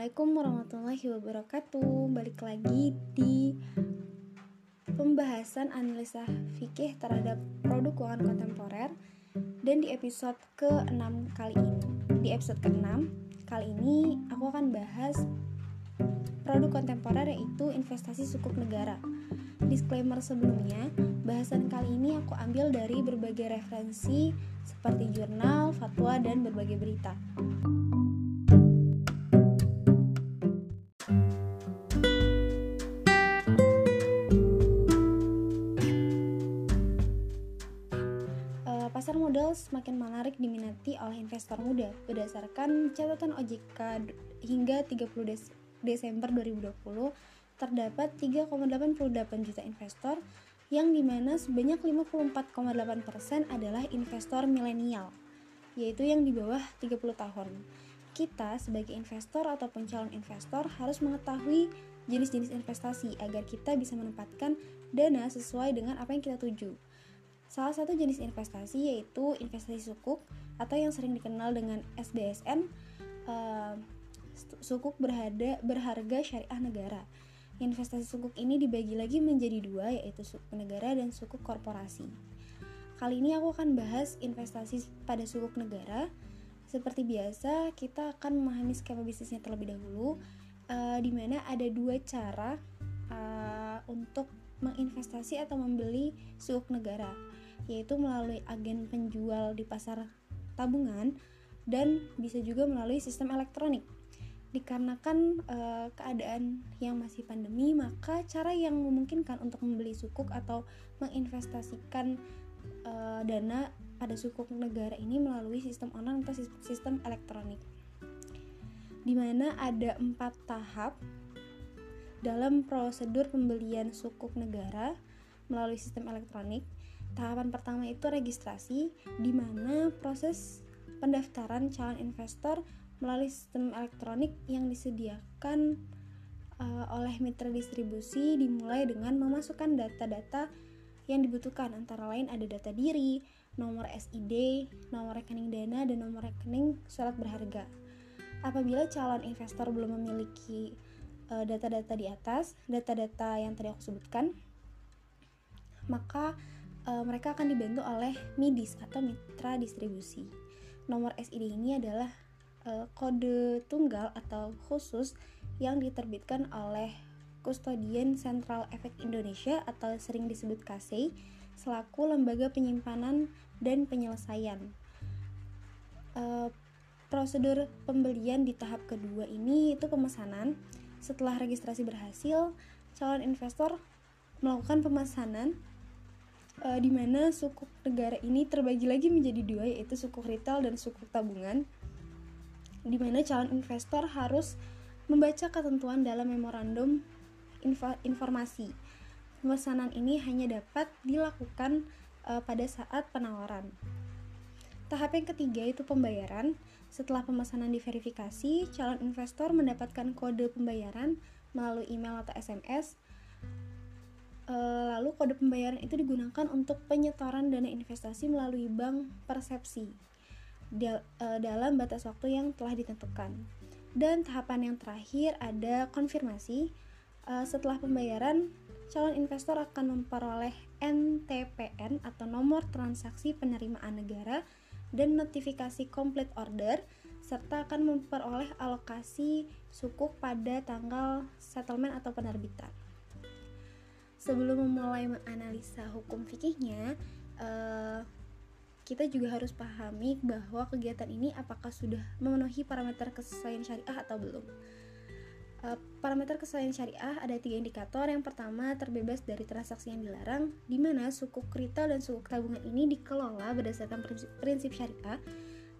Assalamualaikum warahmatullahi wabarakatuh. Balik lagi di pembahasan analisa fikih terhadap produk keuangan kontemporer. Dan di episode ke-6 kali ini Di episode ke-6 kali ini aku akan bahas produk kontemporer yaitu investasi sukuk negara. Disclaimer sebelumnya, bahasan kali ini aku ambil dari berbagai referensi seperti jurnal, fatwa, dan berbagai berita. Semakin menarik diminati oleh investor muda berdasarkan catatan OJK hingga 30 Des Desember 2020 terdapat 3,88 juta investor yang di mana sebanyak 54,8% adalah investor milenial yaitu yang di bawah 30 tahun. Kita sebagai investor ataupun calon investor harus mengetahui jenis-jenis investasi agar kita bisa menempatkan dana sesuai dengan apa yang kita tuju Salah satu jenis investasi yaitu investasi sukuk atau yang sering dikenal dengan SBSN, uh, sukuk berharga, berharga syariah negara. Investasi sukuk ini dibagi lagi menjadi dua yaitu sukuk negara dan sukuk korporasi. Kali ini aku akan bahas investasi pada sukuk negara. Seperti biasa, kita akan memahami skema bisnisnya terlebih dahulu, uh, di mana ada dua cara uh, untuk menginvestasi atau membeli sukuk negara yaitu melalui agen penjual di pasar tabungan dan bisa juga melalui sistem elektronik. Dikarenakan e, keadaan yang masih pandemi, maka cara yang memungkinkan untuk membeli sukuk atau menginvestasikan e, dana pada sukuk negara ini melalui sistem online atau sistem elektronik. Di mana ada empat tahap dalam prosedur pembelian sukuk negara melalui sistem elektronik Tahapan pertama itu registrasi, di mana proses pendaftaran calon investor melalui sistem elektronik yang disediakan uh, oleh mitra distribusi dimulai dengan memasukkan data-data yang dibutuhkan antara lain ada data diri, nomor SID, nomor rekening dana, dan nomor rekening surat berharga. Apabila calon investor belum memiliki uh, data-data di atas, data-data yang tadi aku sebutkan, maka uh, mereka akan dibantu oleh MIDIS atau mitra distribusi. Nomor SID ini adalah uh, kode tunggal atau khusus yang diterbitkan oleh Kustodian Central Efek Indonesia atau sering disebut KSEI selaku lembaga penyimpanan dan penyelesaian. Uh, prosedur pembelian di tahap kedua ini itu pemesanan. Setelah registrasi berhasil, calon investor melakukan pemesanan uh, di mana sukuk negara ini terbagi lagi menjadi dua yaitu sukuk retail dan sukuk tabungan di mana calon investor harus membaca ketentuan dalam memorandum info informasi. Pemesanan ini hanya dapat dilakukan uh, pada saat penawaran. Tahap yang ketiga itu pembayaran. Setelah pemesanan diverifikasi, calon investor mendapatkan kode pembayaran melalui email atau SMS lalu kode pembayaran itu digunakan untuk penyetoran dana investasi melalui bank persepsi eh, dalam batas waktu yang telah ditentukan. Dan tahapan yang terakhir ada konfirmasi. Eh, setelah pembayaran, calon investor akan memperoleh NTPN atau nomor transaksi penerimaan negara dan notifikasi complete order serta akan memperoleh alokasi sukuk pada tanggal settlement atau penerbitan sebelum memulai menganalisa hukum fikihnya uh, kita juga harus pahami bahwa kegiatan ini apakah sudah memenuhi parameter kesesuaian syariah atau belum. Uh, parameter kesesuaian syariah ada tiga indikator. Yang pertama terbebas dari transaksi yang dilarang di mana suku retail dan suku tabungan ini dikelola berdasarkan prinsip, prinsip syariah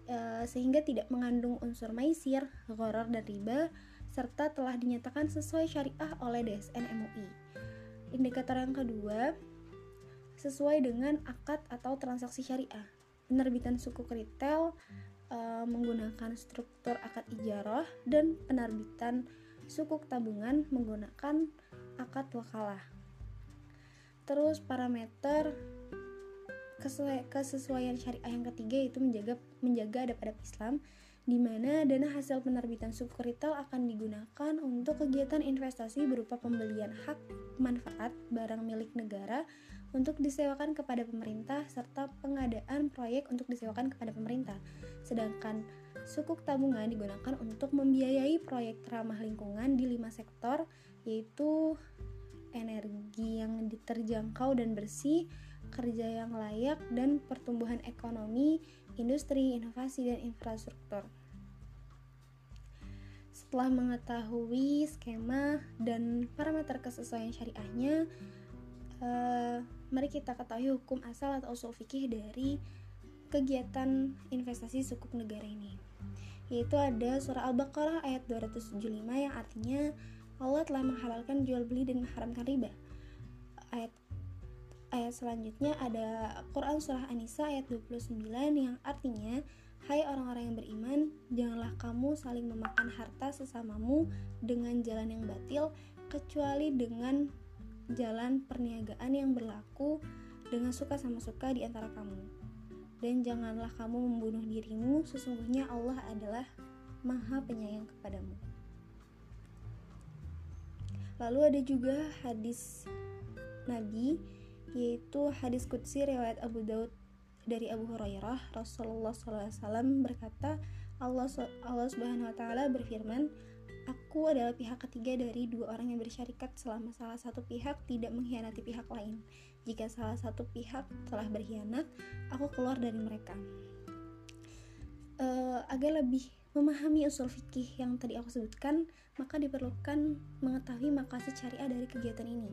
uh, sehingga tidak mengandung unsur maisir, gharar dan riba serta telah dinyatakan sesuai syariah oleh DSN MUI Indikator yang kedua, sesuai dengan akad atau transaksi syariah. Penerbitan suku retail e, menggunakan struktur akad ijarah dan penerbitan suku tabungan menggunakan akad wakalah. Terus parameter kesesuaian syariah yang ketiga itu menjaga menjaga adab-adab Islam di mana dana hasil penerbitan sukuk retail akan digunakan untuk kegiatan investasi berupa pembelian hak manfaat barang milik negara untuk disewakan kepada pemerintah serta pengadaan proyek untuk disewakan kepada pemerintah. Sedangkan sukuk tabungan digunakan untuk membiayai proyek ramah lingkungan di lima sektor yaitu energi yang diterjangkau dan bersih, kerja yang layak, dan pertumbuhan ekonomi, industri, inovasi, dan infrastruktur. Setelah mengetahui skema dan parameter kesesuaian syariahnya, uh, mari kita ketahui hukum asal atau usul fikih dari kegiatan investasi sukuk negara ini. Yaitu ada surah Al-Baqarah ayat 275 yang artinya Allah telah menghalalkan jual beli dan mengharamkan riba. Ayat ayat selanjutnya ada Quran surah An-Nisa ayat 29 yang artinya Hai orang-orang yang beriman, janganlah kamu saling memakan harta sesamamu dengan jalan yang batil kecuali dengan jalan perniagaan yang berlaku dengan suka sama suka di antara kamu. Dan janganlah kamu membunuh dirimu, sesungguhnya Allah adalah Maha Penyayang kepadamu. Lalu ada juga hadis Nabi yaitu hadis Qudsi riwayat Abu Daud dari Abu Hurairah Rasulullah SAW berkata Allah Allah Subhanahu Wa Taala berfirman Aku adalah pihak ketiga dari dua orang yang bersyarikat selama salah satu pihak tidak mengkhianati pihak lain. Jika salah satu pihak telah berkhianat, aku keluar dari mereka. Uh, agar lebih memahami usul fikih yang tadi aku sebutkan, maka diperlukan mengetahui makasih syariah dari kegiatan ini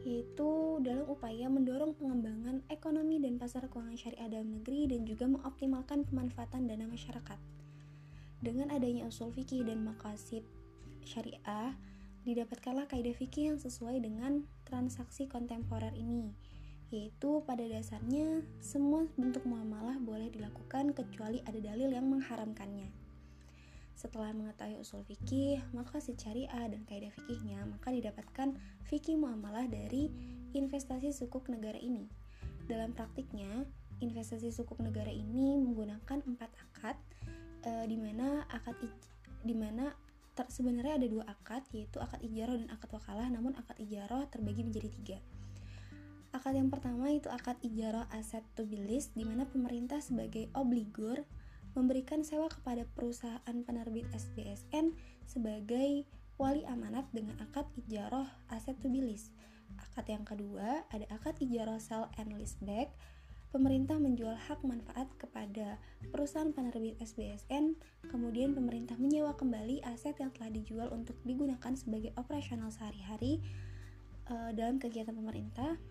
yaitu dalam upaya mendorong pengembangan ekonomi dan pasar keuangan syariah dalam negeri dan juga mengoptimalkan pemanfaatan dana masyarakat. Dengan adanya usul fikih dan makasid syariah, didapatkanlah kaidah fikih yang sesuai dengan transaksi kontemporer ini, yaitu pada dasarnya semua bentuk muamalah boleh dilakukan kecuali ada dalil yang mengharamkannya. Setelah mengetahui usul fikih, maka syariah dan kaidah fikihnya, maka didapatkan fikih muamalah dari investasi sukuk negara ini. Dalam praktiknya, investasi sukuk negara ini menggunakan empat akad, e, di mana akad di mana sebenarnya ada dua akad, yaitu akad ijaroh dan akad wakalah. Namun akad ijaroh terbagi menjadi tiga. Akad yang pertama itu akad ijaroh aset to be di mana pemerintah sebagai obligor memberikan sewa kepada perusahaan penerbit SBSN sebagai wali amanat dengan akad ijaroh aset to be lease. Akad yang kedua ada akad ijaroh sell and leaseback. Pemerintah menjual hak manfaat kepada perusahaan penerbit SBSN, kemudian pemerintah menyewa kembali aset yang telah dijual untuk digunakan sebagai operasional sehari-hari uh, dalam kegiatan pemerintah.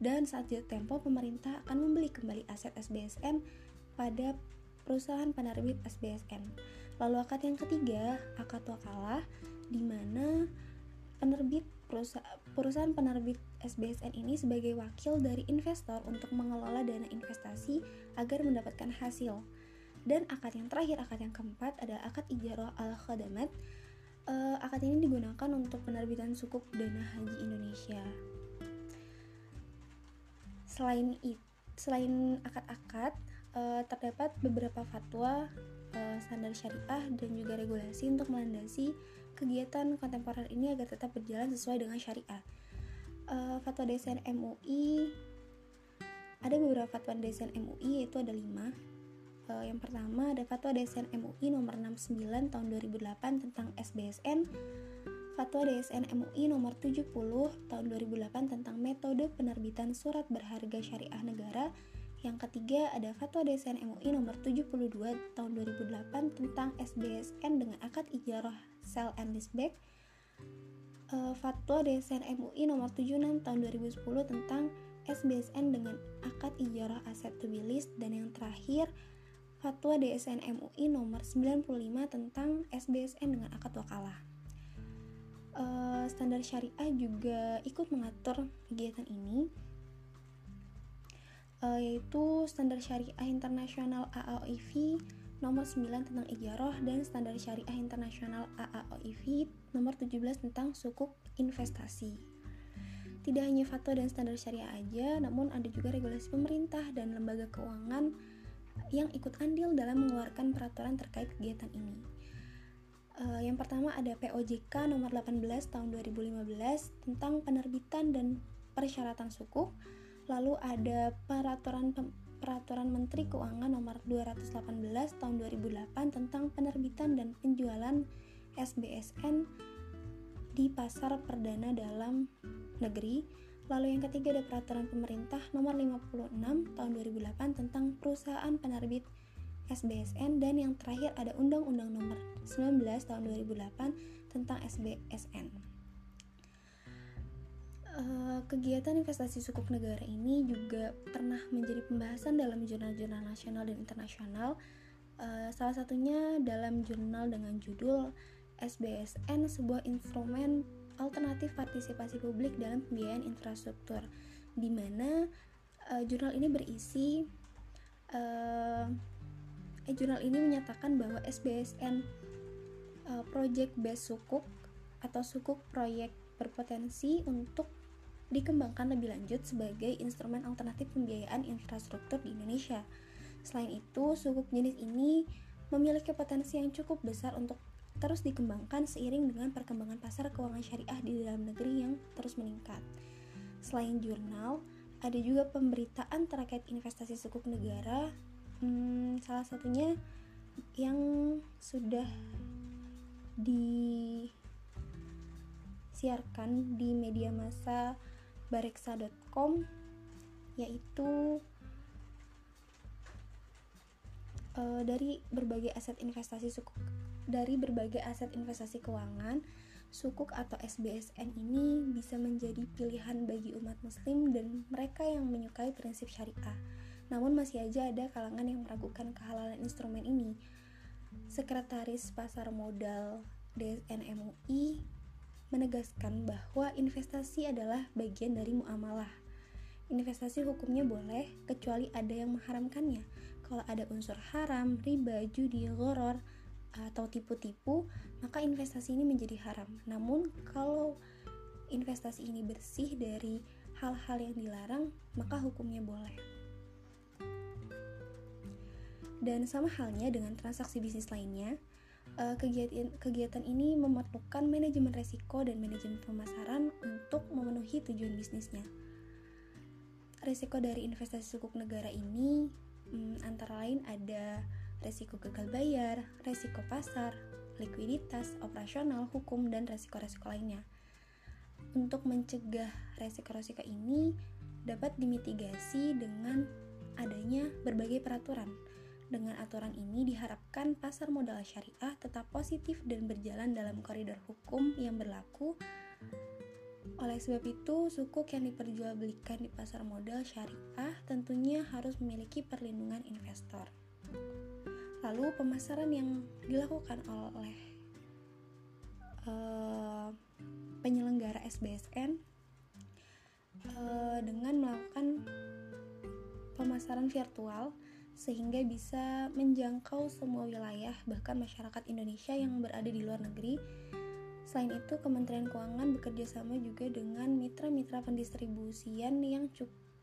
Dan saat jatuh tempo, pemerintah akan membeli kembali aset SBSN pada perusahaan penerbit SBSN. Lalu akad yang ketiga, akad wakalah, di mana penerbit perusahaan penerbit SBSN ini sebagai wakil dari investor untuk mengelola dana investasi agar mendapatkan hasil. Dan akad yang terakhir, akad yang keempat adalah akad ijaroh al khadamat. Uh, akad ini digunakan untuk penerbitan sukuk dana haji Indonesia. Selain itu, selain akad-akad, uh, terdapat beberapa fatwa uh, standar syariah dan juga regulasi untuk melandasi kegiatan kontemporer ini agar tetap berjalan sesuai dengan syariah. Uh, fatwa desain MUI ada beberapa fatwa desain MUI yaitu ada lima. Uh, yang pertama ada fatwa desain MUI nomor 69 tahun 2008 tentang SBSN. Fatwa DSN MUI nomor 70 tahun 2008 tentang metode penerbitan surat berharga syariah negara yang ketiga ada Fatwa DSN MUI nomor 72 tahun 2008 tentang SBSN dengan akad ijarah sell and leaseback. Uh, Fatwa DSN MUI nomor 76 tahun 2010 tentang SBSN dengan akad ijarah aset to be leased dan yang terakhir Fatwa DSN MUI nomor 95 tentang SBSN dengan akad wakalah. Uh, standar syariah juga ikut mengatur kegiatan ini uh, yaitu standar syariah internasional AAOIV nomor 9 tentang ijaroh dan standar syariah internasional AAOIV nomor 17 tentang sukuk investasi. Tidak hanya fatwa dan standar syariah aja, namun ada juga regulasi pemerintah dan lembaga keuangan yang ikut andil dalam mengeluarkan peraturan terkait kegiatan ini. Uh, yang pertama ada POJK nomor 18 tahun 2015 tentang penerbitan dan persyaratan suku. Lalu ada peraturan peraturan Menteri Keuangan nomor 218 tahun 2008 tentang penerbitan dan penjualan SBSN di pasar perdana dalam negeri Lalu yang ketiga ada peraturan pemerintah nomor 56 tahun 2008 tentang perusahaan penerbit SBSN dan yang terakhir ada Undang-Undang nomor 19 tahun 2008 tentang SBSN. Eh, kegiatan investasi sukuk negara ini juga pernah menjadi pembahasan dalam jurnal-jurnal nasional dan internasional. Uh, salah satunya dalam jurnal dengan judul SBSN sebuah instrumen alternatif partisipasi publik dalam pembiayaan infrastruktur di mana uh, jurnal ini berisi uh, eh, jurnal ini menyatakan bahwa SBSN uh, project based sukuk atau sukuk proyek berpotensi untuk dikembangkan lebih lanjut sebagai instrumen alternatif pembiayaan infrastruktur di Indonesia. Selain itu, sukuk jenis ini memiliki potensi yang cukup besar untuk terus dikembangkan seiring dengan perkembangan pasar keuangan syariah di dalam negeri yang terus meningkat. Selain jurnal, ada juga pemberitaan terkait investasi sukuk negara. Hmm, salah satunya yang sudah disiarkan di media massa bareksa.com yaitu uh, dari berbagai aset investasi sukuk dari berbagai aset investasi keuangan, sukuk atau SBSN ini bisa menjadi pilihan bagi umat muslim dan mereka yang menyukai prinsip syariah. Namun masih aja ada kalangan yang meragukan kehalalan instrumen ini. Sekretaris Pasar Modal DSN MUI menegaskan bahwa investasi adalah bagian dari muamalah. Investasi hukumnya boleh kecuali ada yang mengharamkannya. Kalau ada unsur haram, riba, judi, goror, atau tipu-tipu, maka investasi ini menjadi haram. Namun, kalau investasi ini bersih dari hal-hal yang dilarang, maka hukumnya boleh. Dan sama halnya dengan transaksi bisnis lainnya, eh, kegiatan, kegiatan ini memerlukan manajemen resiko dan manajemen pemasaran untuk memenuhi tujuan bisnisnya. Resiko dari investasi sukuk negara ini hmm, antara lain ada resiko gagal bayar, resiko pasar, likuiditas, operasional, hukum, dan resiko-resiko lainnya. Untuk mencegah resiko-resiko ini dapat dimitigasi dengan adanya berbagai peraturan. Dengan aturan ini diharapkan pasar modal syariah tetap positif dan berjalan dalam koridor hukum yang berlaku. Oleh sebab itu, sukuk yang diperjualbelikan di pasar modal syariah tentunya harus memiliki perlindungan investor. Lalu pemasaran yang dilakukan oleh uh, penyelenggara SBSN uh, eh, dengan melakukan pemasaran virtual sehingga bisa menjangkau semua wilayah bahkan masyarakat Indonesia yang berada di luar negeri. Selain itu, Kementerian Keuangan bekerja sama juga dengan mitra-mitra pendistribusian yang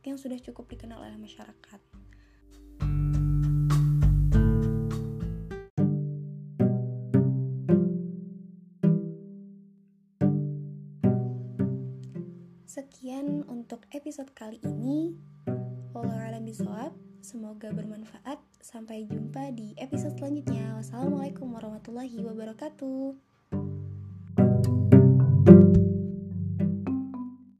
yang sudah cukup dikenal oleh masyarakat. Sekian untuk episode kali ini. Wallahualam bisawab. Semoga bermanfaat. Sampai jumpa di episode selanjutnya. Wassalamualaikum warahmatullahi wabarakatuh.